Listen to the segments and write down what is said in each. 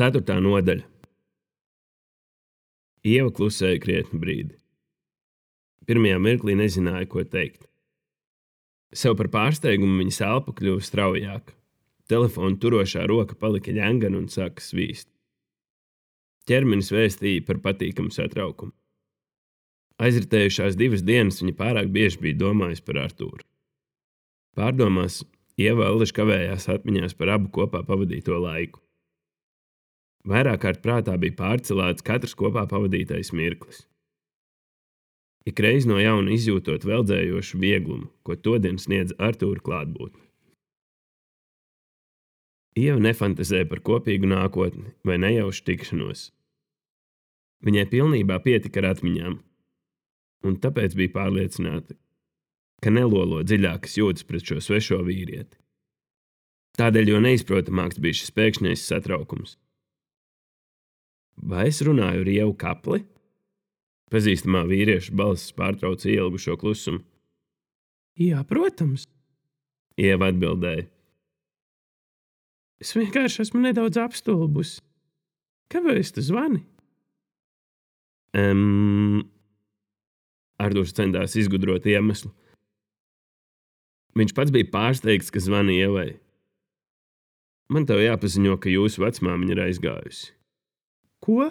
Ceturtā nodaļa. Ieva klusēja krietni brīdi. Pirmajā mirklī nezināja, ko teikt. Sev par pārsteigumu viņa elpa kļuva straujāka. Telefona turošā roka palika ņēngana un sāka svīst. Ķermenis vēstīja par patīkamu satraukumu. Aizritējušās divas dienas viņa pārāk bieži bija domājusi par Artūru. Pārdomās, Ieva Allaž kavējās atmiņās par abu kopā pavadīto laiku. Vairāk kārt prātā bija pārcelēts katrs kopā pavadītais mirklis. Ikreiz no jauna izjūtot veldzējošu vieglumu, ko todien sniedz Artūra klātbūtne. Ieva nefantazēja par kopīgu nākotni vai nejaušu tikšanos. Viņai pilnībā pietika ar atmiņām, un tāpēc bija pārliecināta, ka nelolo dziļākas jūtas pret šo svešo vīrieti. Tādēļ jo neizprotamāks bija šis pēkšņais satraukums. Vai es runāju ar Ievu kapli? Pazīstamā vīrieša balss pārtrauca ielgušo klusumu. Jā, protams. Ieva atbildēja. Es vienkārši esmu nedaudz apstulbusi. Kāpēc tu zvani? Um, Arthurs centās izgudrot iemeslu. Viņš pats bija pārsteigts, ka zvanīja Ievai. Man te jāpaziņo, ka jūsu vecmāmiņa ir aizgājusi. Ko?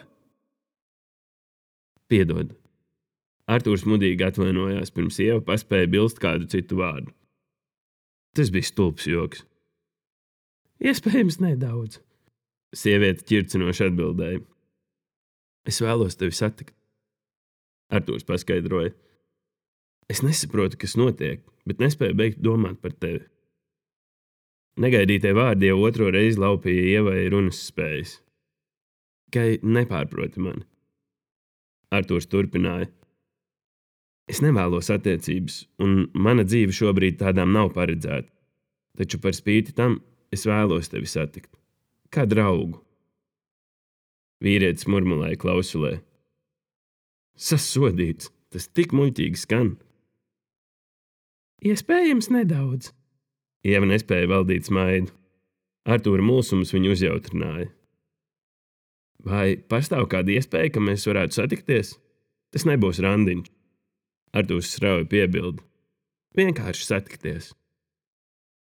Piedod. Arthurs mudīgi atvainojās, pirms sieva paspēja bilst kādu citu vārdu. Tas bija stulbs joks. Iespējams, nedaudz. Sieviete ķircinoši atbildēja. Es vēlos tevi satikt. Arthurs paskaidroja. Es nesaprotu, kas notiek, bet nespēju beigt domāt par tevi. Negaidītie vārdi jau otro reizi laupīja ievai runas spējas. Tikai nepārproti mani. Arthurs turpināja. Es nevēlos attiecības, un mana dzīve šobrīd tādām nav paredzēta. Taču par spīti tam es vēlos tevi satikt. Kā draugu. Vīrietis murmulēja klausulē. Sasodīts, tas tik muļķīgi skan. Iespējams, nedaudz. Ieva nespēja valdīt smaidu. Artūra mulsums viņu uzjautrināja. Vai pastāv kāda iespēja, ka mēs varētu satikties? Tas nebūs randiņš. Artūrs strauji piebilda. Vienkārši satikties.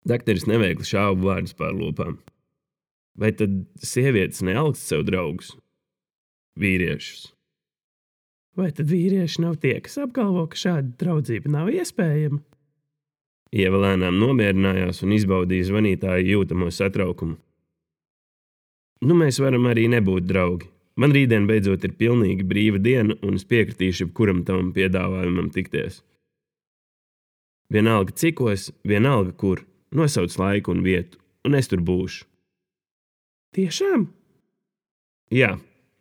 Dakteris neveikli šāvu vārdus pār lūpām. Vai tad sievietes neaugst sev draugus? Vīriešus. Vai tad vīrieši nav tie, kas apgalvo, ka šāda draudzība nav iespējama? Ieva lēnām nomierinājās un izbaudīja zvanītāju jūtamo satraukumu. Nu, mēs varam arī nebūt draugi. Man rītdien beidzot ir pilnīgi brīva diena, un es piekritīšu jebkuram tam piedāvājumam tikties. Vienalga cikos, vienalga kur, nosauc laiku un vietu, un es tur būšu. Tiešām? Jā,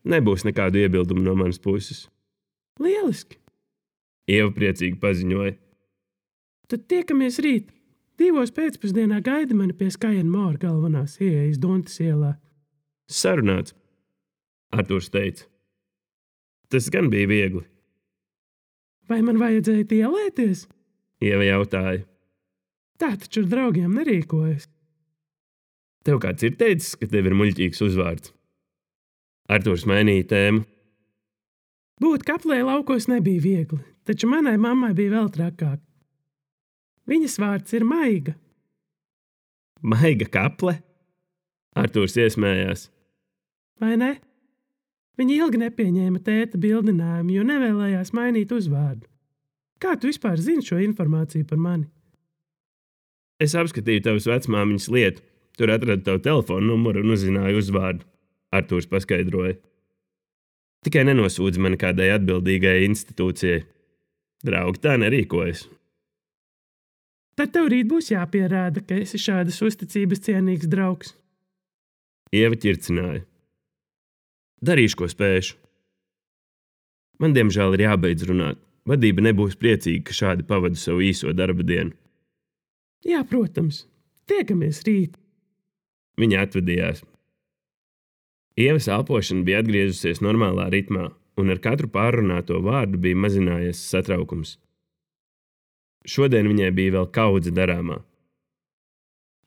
nebūs nekādu iebildumu no manas puses. Lieliski! Ieva priecīgi paziņoja. Tad tiekamies rīt. Divos pēcpusdienā gaida mani pie Skajana Māra galvenās ieejas Dontas ielā. Sarunāts, Arthurs teica. Tas gan bija viegli. Vai man vajadzēja ielēties? Ieva jautāja. Tā taču ar draugiem nerīkojas. Tev kāds ir teicis, ka tev ir muļķīgs uzvārds? Arthurs mainīja tēmu. Būt kaplē laukos nebija viegli, taču manai mammai bija vēl trakāk. Viņas vārds ir Maiga. Maiga kaple? Arthurs iesmējās. Vai ne? Viņa ilgi nepieņēma tēta bildinājumu, jo nevēlējās mainīt uzvārdu. Kā tu vispār zini šo informāciju par mani? Es apskatīju tavas vecmāmiņas lietu. Tur atradu tavu telefonu numuru un uzzināju uzvārdu. Arthurs paskaidroja. Tikai nenosūdz mani kādai atbildīgai institūcijai. Draugi tā nerīkojas. Tad tev rīt būs jāpierāda, ka esi šādas uzticības cienīgs draugs. Ieva ķircināja. Darīšu, ko spēšu. Man, diemžēl, ir jābeidz runāt. Vadība nebūs priecīga, ka šādi pavadu savu īso darba dienu. Jā, protams. Tiekamies rīt. Viņa atvedījās. Ievas elpošana bija atgriezusies normālā ritmā, un ar katru pārrunāto vārdu bija mazinājies satraukums. Šodien viņai bija vēl kaudze darāmā.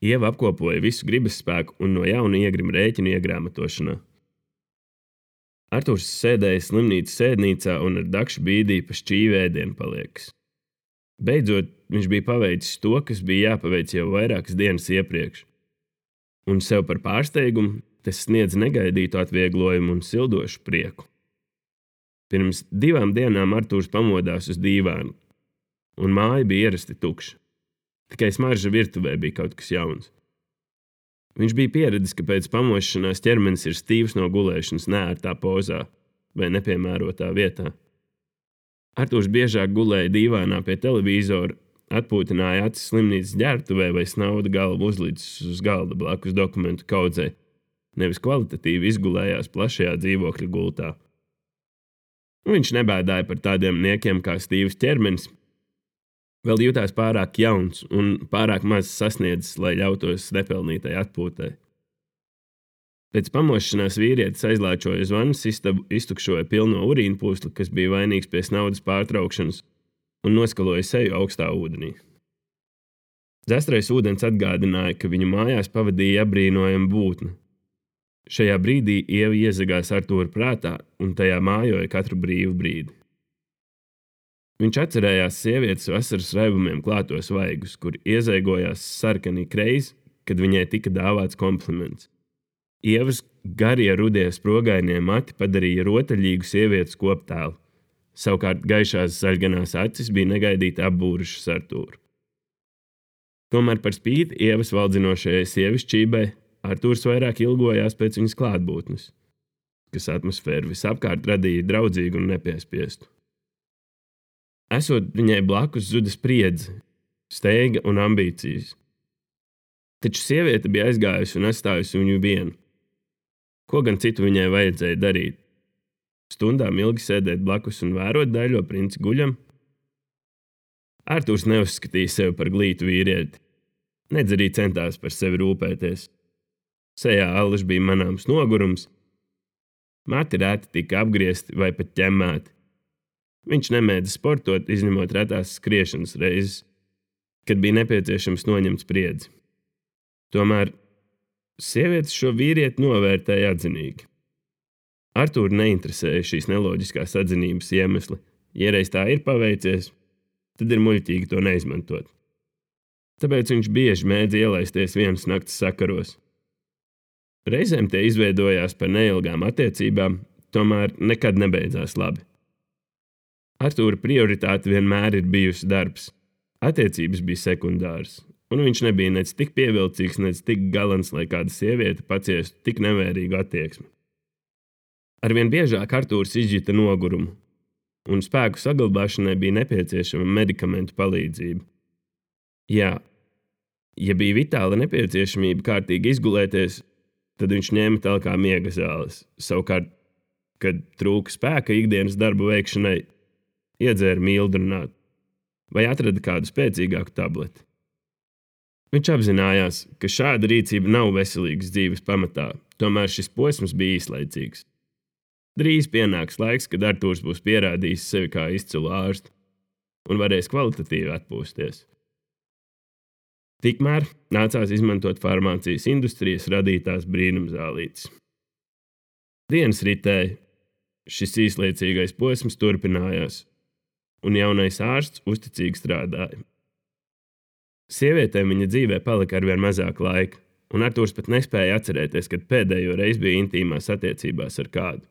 Ieva apkopoja visu gribas spēku un no jauna iegrima rēķinu iegrāmatošanā. Arthurs sēdēja slimnīcas sēdnīcā un ar dakšu bīdīja pa šķīvēdienu paliekas. Beidzot, viņš bija paveicis to, kas bija jāpaveic jau vairākas dienas iepriekš. Un sev par pārsteigumu tas sniedz negaidītu atvieglojumu un sildošu prieku. Pirms divām dienām Arthurs pamodās uz dīvāna, un māja bija ierasti tukša. Tikai smarža virtuvē bija kaut kas jauns. Viņš bija pieredzējis, ka pēc pamošanās ķermenis ir stīvs no gulēšanas nērtā pozā vai nepiemērotā vietā. Arthurs biežāk gulēja dīvānā pie televizora, atpūtināja acis slimnīcas ģērbtuvē vai snauda galvu uzlicis uz galda blakus dokumentu kaudzē, nevis kvalitatīvi izgulējās plašajā dzīvokļa gultā. Viņš nebēdāja par tādiem niekiem kā stīvs ķermenis, vēl jutās pārāk jauns un pārāk maz sasniedzis, lai ļautos nepelnītai atpūtai. Pēc pamošanās vīrietis aizlāčoja uz vannas istabu, iztukšoja pilno urīnu pūsli, kas bija vainīgs pie naudas pārtraukšanas, un noskaloja seju augstā ūdenī. Zestrais ūdens atgādināja, ka viņu mājās pavadīja apbrīnojama būtne. Šajā brīdī ieva iezagās Artūra prātā un tajā mājoja katru brīvu brīdi. Viņš atcerējās sievietes vasaras raibumiem klātos vaigus, kur iezaigojās sarkani kreizi, kad viņai tika dāvāts kompliments. Ievas garie rudie sprogainie mati padarīja rotaļīgu sievietes koptēlu. Savukārt gaišās zaļganās acis bija negaidīti apbūrušas ar tūru. Tomēr par spīti ievas valdzinošajai sievišķībai, Arthurs vairāk ilgojās pēc viņas klātbūtnes, kas atmosfēru visapkārt radīja draudzīgu un nepiespiestu. Esot viņai blakus zuda spriedzi, steiga un ambīcijas. Taču sieviete bija aizgājusi un atstājusi viņu vienu. Ko gan citu viņai vajadzēja darīt? Stundām ilgi sēdēt blakus un vērot daļo princi guļam? Arthurs neuzskatīja sevi par glītu vīrieti, nedz arī centās par sevi rūpēties. Sejā allaž bija manāms nogurums, mati rēti tika apgriezti vai pat ķemmēti. Viņš nemēdza sportot, izņemot retās skriešanas reizes, kad bija nepieciešams noņemt spriedzi. Tomēr sievietes šo vīrieti novērtēja atzinīgi. Arthūru neinteresēja šīs neloģiskās atzinības iemesli. Ja reiz tā ir paveicies, tad ir muļķīgi to neizmantot. Tāpēc viņš bieži mēdz ielaisties vienas naktas sakaros. Reizēm tie izveidojās par neilgām attiecībām, tomēr nekad nebeidzās labi. Artūra prioritāte vienmēr ir bijusi darbs. Attiecības bija sekundāras, un viņš nebija nec tik pievilcīgs, nec tik galants, lai kāda sieviete paciestu tik nevērīgu attieksmi. Arvien biežāk Artūrs izjūta nogurumu, un spēku saglabāšanai bija nepieciešama medikamentu palīdzība. Jā, ja bija vitāla nepieciešamība kārtīgi izgulēties, tad viņš ņēma telkā miega zāles. Savukārt, kad trūka spēka ikdienas darbu veikšanai, iedzēra mīlestības, vai atrada kādu spēcīgāku tableti. Viņš apzinājās, ka šāda rīcība nav veselīgas dzīves pamatā, tomēr šis posms bija īslaicīgs. Drīz pienāks laiks, kad Arthurs būs pierādījis sevi kā izcilu ārstu un varēs kvalitatīvi atpūsties. Tikmēr nācās izmantot farmācijas industrijas radītās brīnumzālītes. Dienas ritēja, šis īslaicīgais posms turpinājās, un jaunais ārsts uzticīgi strādāja. Sievietēm viņa dzīvē palika arvien mazāk laika, un Arthurs pat nespēja atcerēties, kad pēdējo reizi bija intīmās attiecībās ar kādu.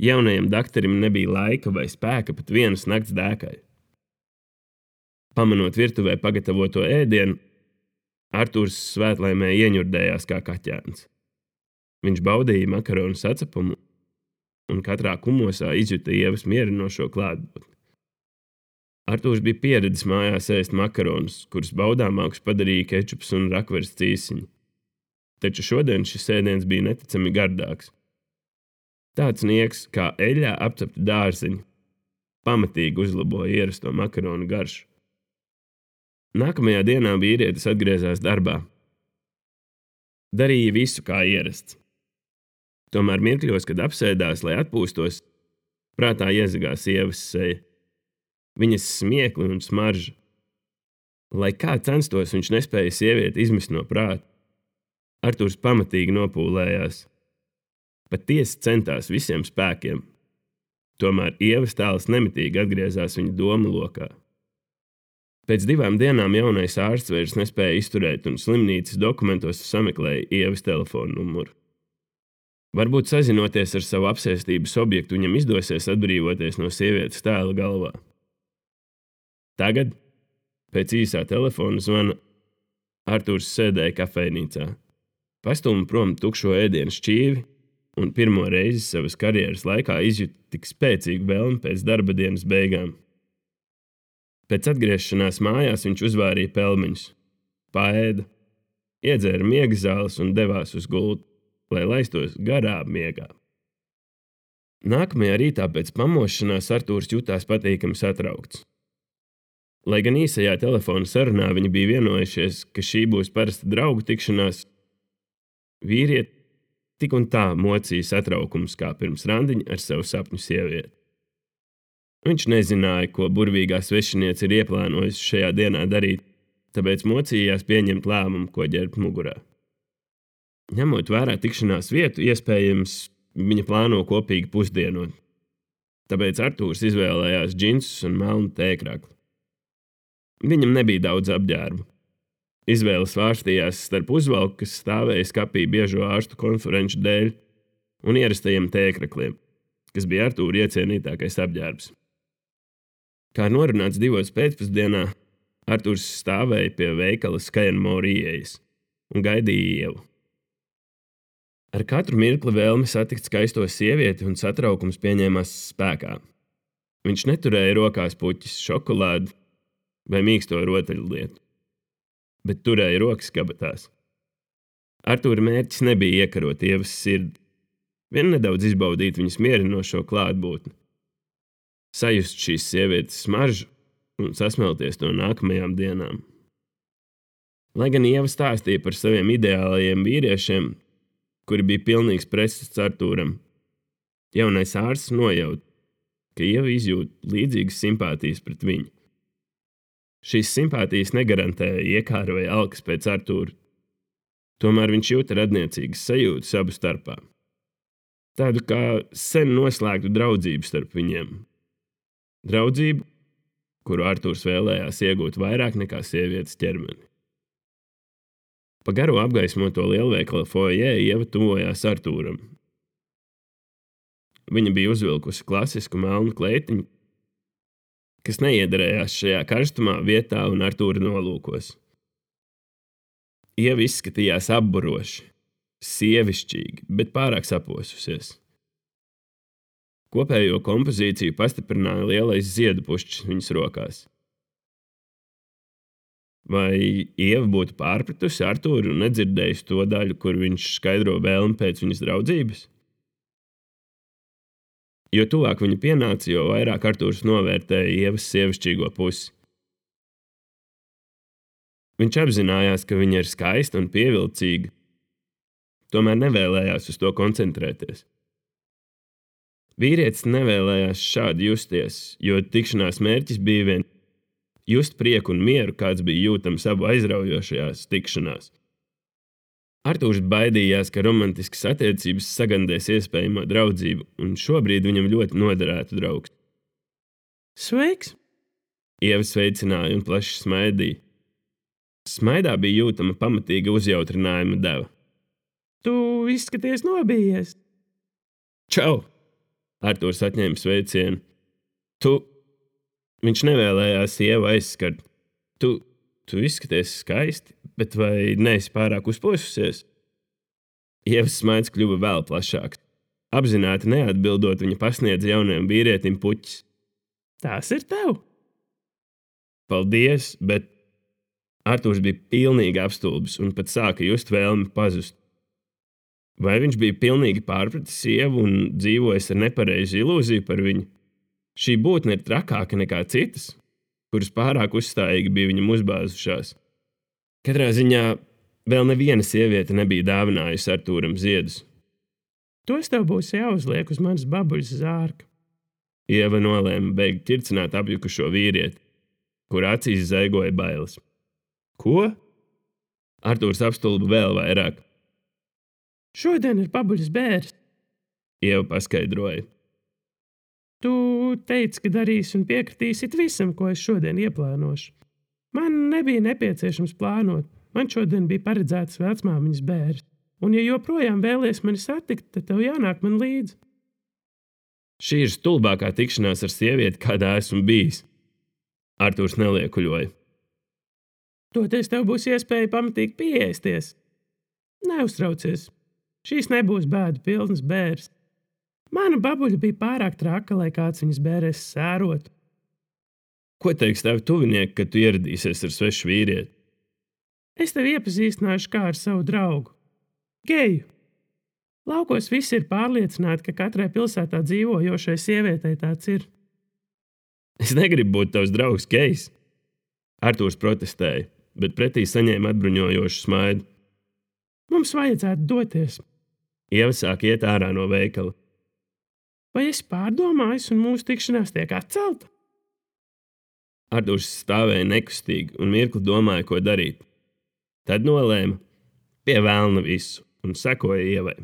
Jaunajam doktoram nebija laika vai spēka pat vienas nakts dēkai. Pamanot virtuvē pagatavoto ēdienu, Arthurs svētlaimē ieņurdējās kā kaķēns. Viņš baudīja makaronu sacepumu un katrā kumosā izjuta ievas mierinošo klātbūtni. Artūrs bija pieredzējis mājās ēst makaronus, kurus baudāmākus padarīja kečups un rakveres cīsiņi. Taču šodien šis ēdiens bija neticami gardāks. Tāds nieks kā eļļā apcepta dārziņa pamatīgi uzlaboja ierasto makaronu garšu. Nākamajā dienā vīrietis atgriezās darbā. Darīja visu kā ierasts. Tomēr mirkļos, kad apsēdās, lai atpūstos, prātā iezagās sievas seja, viņas smiekli un smarža. Lai kā censtos, viņš nespēja sievieti izmest no prāta. Arthurs pamatīgi nopūlējās. patiesi centās visiem spēkiem. Tomēr ievas tēls nemitīgi atgriezās viņa domu lokā. Pēc divām dienām jaunais ārsts vairs nespēja izturēt, un slimnīcas dokumentos sameklēja ievas telefonu numuru. Varbūt sazinoties ar savu apsēstības objektu, viņam izdosies atbrīvoties no sievietes tēla galvā. Tagad, pēc īsā telefona zvana, Arthurs sēdēja kafejnīcā, pastūma prom tukšo ēdienu šķīvi un pirmo reizi savas karjeras laikā izjuta tik spēcīgu vēlmi pēc darba dienas beigām. Pēc atgriešanās mājās viņš uzvārīja pelmeņus, paēda, iedzēra miega zāles un devās uz gultu, lai laistos garā miegā. Nākamajā rītā pēc pamošanās Artūrs jutās patīkami satraukts. Lai gan īsajā telefona sarunā viņi bija vienojušies, ka šī būs parasta draugu tikšanās, vīrieti tik un tā mocīja satraukums kā pirms randiņa ar savu sapņu sievieti. Viņš nezināja, ko burvīgā svešiniece ir ieplānojusi šajā dienā darīt, tāpēc mocījās pieņemt lēmumu, ko ģērbt mugurā. Ņemot vērā tikšanās vietu, iespējams, viņa plāno kopīgi pusdienot. Tāpēc Arthurs izvēlējās džinsus un melnu tēkrakli. Viņam nebija daudz apģērbu. Izvēle svārstījās starp uzvalku, kas stāvēja skapī biežo ārstu konferenču dēļ, un ierastajiem tēkrakliem, kas bija Arthūra iecienītākais apģērbs. Kā norunāts divos pēcpusdienā, Arthurs stāvēja pie veikala Skajanmora ieejas un gaidīja ievu. Ar katru mirkli vēlme satikt skaisto sievieti un satraukums pieņēmās spēkā. Viņš neturēja rokās puķis, šokolādi vai mīksto rotaļlietu, bet turēja rokas kabatās. Artūra mērķis nebija iekarot ievas sirdi, vien nedaudz izbaudīt viņas mierinošo klātbūtni sajust šīs sievietes smaržu un sasmelties no nākamajām dienām. Lai gan Ieva stāstīja par saviem ideālajiem vīriešiem, kuri bija pilnīgs pretstats Artūram, jaunais ārsts nojauta, ka Ieva izjūt līdzīgas simpātijas pret viņu. Šīs simpātijas negarantēja iekāra vai alkas pēc Artūra, tomēr viņš jūta radniecīgas sajūtas abu starpā. Tādu kā sen noslēgtu draudzību starp viņiem, Draudzību, kuru Arthurs vēlējās iegūt vairāk nekā sievietes ķermeni. Pa garo apgaismoto lielveikala foijē ieva tuvojās Arthūram. Viņa bija uzvilkusi klasisku melnu kleitiņu, kas neiederējās šajā karstumā vietā un Arthūra nolūkos. Ieva izskatījās apburoši, sievišķīgi, bet pārāk saposusies. Kopējo kompozīciju pastiprināja lielais ziedu pušķis viņas rokās. Vai Ieva būtu pārpratusi Arthūru un nedzirdējusi to daļu, kur viņš skaidro vēlmi pēc viņas draudzības? Jo tuvāk viņa pienāca, jo vairāk Arthurs novērtēja Ievas sievišķīgo pusi. Viņš apzinājās, ka viņa ir skaista un pievilcīga, tomēr nevēlējās uz to koncentrēties. Vīrietis nevēlējās šādi justies, jo tikšanās mērķis bija vien just prieku un mieru, kāds bija jūtams abu aizraujošajās tikšanās. Artūrs baidījās, ka romantiskas attiecības sagandēs iespējamo draudzību, un šobrīd viņam ļoti noderētu draugs. Sveiks! Ieva sveicināja un plaši smaidīja. Smaidā bija jūtama pamatīga uzjautrinājuma deva. Tu izskaties nobijies! Čau! Arthurs atņēma sveicienu. Tu, viņš nevēlējās sievu aizskart. Tu, tu izskaties skaisti, bet vai neesi pārāk uzposusies? Ievas smaids kļuva vēl plašāks. Apzināti neatbildot, viņa pasniedz jaunajam vīrietim puķis. Tas ir tev! Paldies, bet Arthurs bija pilnīgi apstulbis un pat sāka just vēlmi pazust. Vai viņš bija pilnīgi pārpratis sievu un dzīvojis ar nepareizu ilūziju par viņu? Šī būtne ir trakāka nekā citas, kuras pārāk uzstājīgi bija viņam uzbāzušās. Katrā ziņā vēl neviena sieviete nebija dāvinājusi Artūram ziedus. Tos tev būs jāuzliek uz manas babuļas zārka. Ieva nolēma beigt ķircināt apjukušo vīrieti, kur acīs zaigoja bailes. Ko? Artūrs apstulba vēl vairāk. Šodien ir pabuļs bērns. Ieva paskaidroja. Tu teici, ka darīsi un piekritīsi visam, ko es šodien ieplānošu. Man nebija nepieciešams plānot. Man šodien bija paredzēts vecmāmiņas bērns. Un, ja joprojām vēlies mani satikt, tad tev jānāk man līdzi. Šī ir stulbākā tikšanās ar sievieti, kādā esmu bijis. Arthurs neliekuļoja. Toties tev būs iespēja pamatīgi pieēsties. Neuztraucies, šīs nebūs bēdu pilnas bērns. Mana babuļa bija pārāk traka, lai kāds viņas bērēs sērotu. Ko teiks tavi tuvinieki, kad tu ieradīsies ar svešu vīrieti? Es tevi iepazīstināšu kā ar savu draugu. Geju! Laukos visi ir pārliecināti, ka katrai pilsētā dzīvojošai sievietei tāds ir. Es negribu būt tavs draugs, Keis. Arthurs protestēja, bet pretī saņēma atbruņojošu smaidu. Mums vajadzētu doties. Ieva sāk iet ārā no veikala. Vai es pārdomāju, un mūsu tikšanās tiek atcelta? Arthurs stāvēja nekustīgi un mirkli domāja, ko darīt. Tad nolēma pie vēlna visu un sekoja ievai.